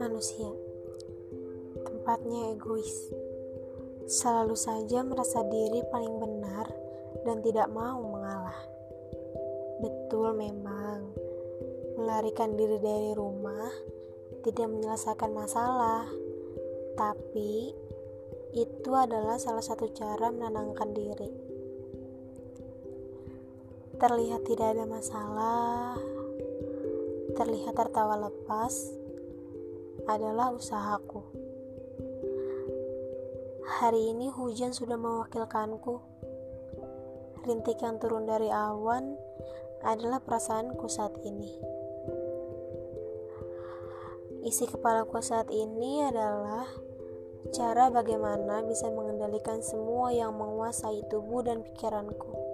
Manusia tempatnya egois, selalu saja merasa diri paling benar dan tidak mau mengalah. Betul, memang melarikan diri dari rumah tidak menyelesaikan masalah, tapi itu adalah salah satu cara menenangkan diri. Terlihat tidak ada masalah, terlihat tertawa lepas adalah usahaku. Hari ini hujan sudah mewakilkanku. Rintik yang turun dari awan adalah perasaanku saat ini. Isi kepalaku saat ini adalah cara bagaimana bisa mengendalikan semua yang menguasai tubuh dan pikiranku.